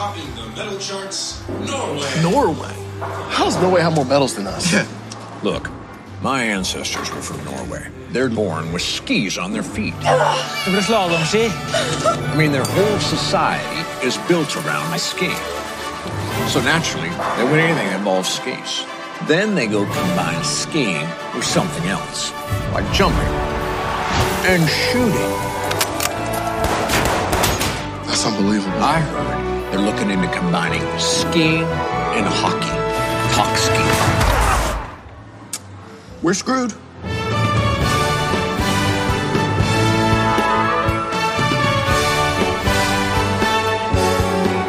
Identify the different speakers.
Speaker 1: topping the medal charts, Norway.
Speaker 2: Norway? How does Norway have more medals than us?
Speaker 3: Look, my ancestors were from Norway. They're born with skis on their feet.
Speaker 4: Det blir.
Speaker 3: I mean, their whole society is built around my skiing. So naturally, they win anything that involves skis. Then they go combine skiing with something else, like jumping and shooting.
Speaker 2: That's unbelievable.
Speaker 3: I heard they're looking into combining skiing and hockey. Talk skiing.
Speaker 2: We're screwed.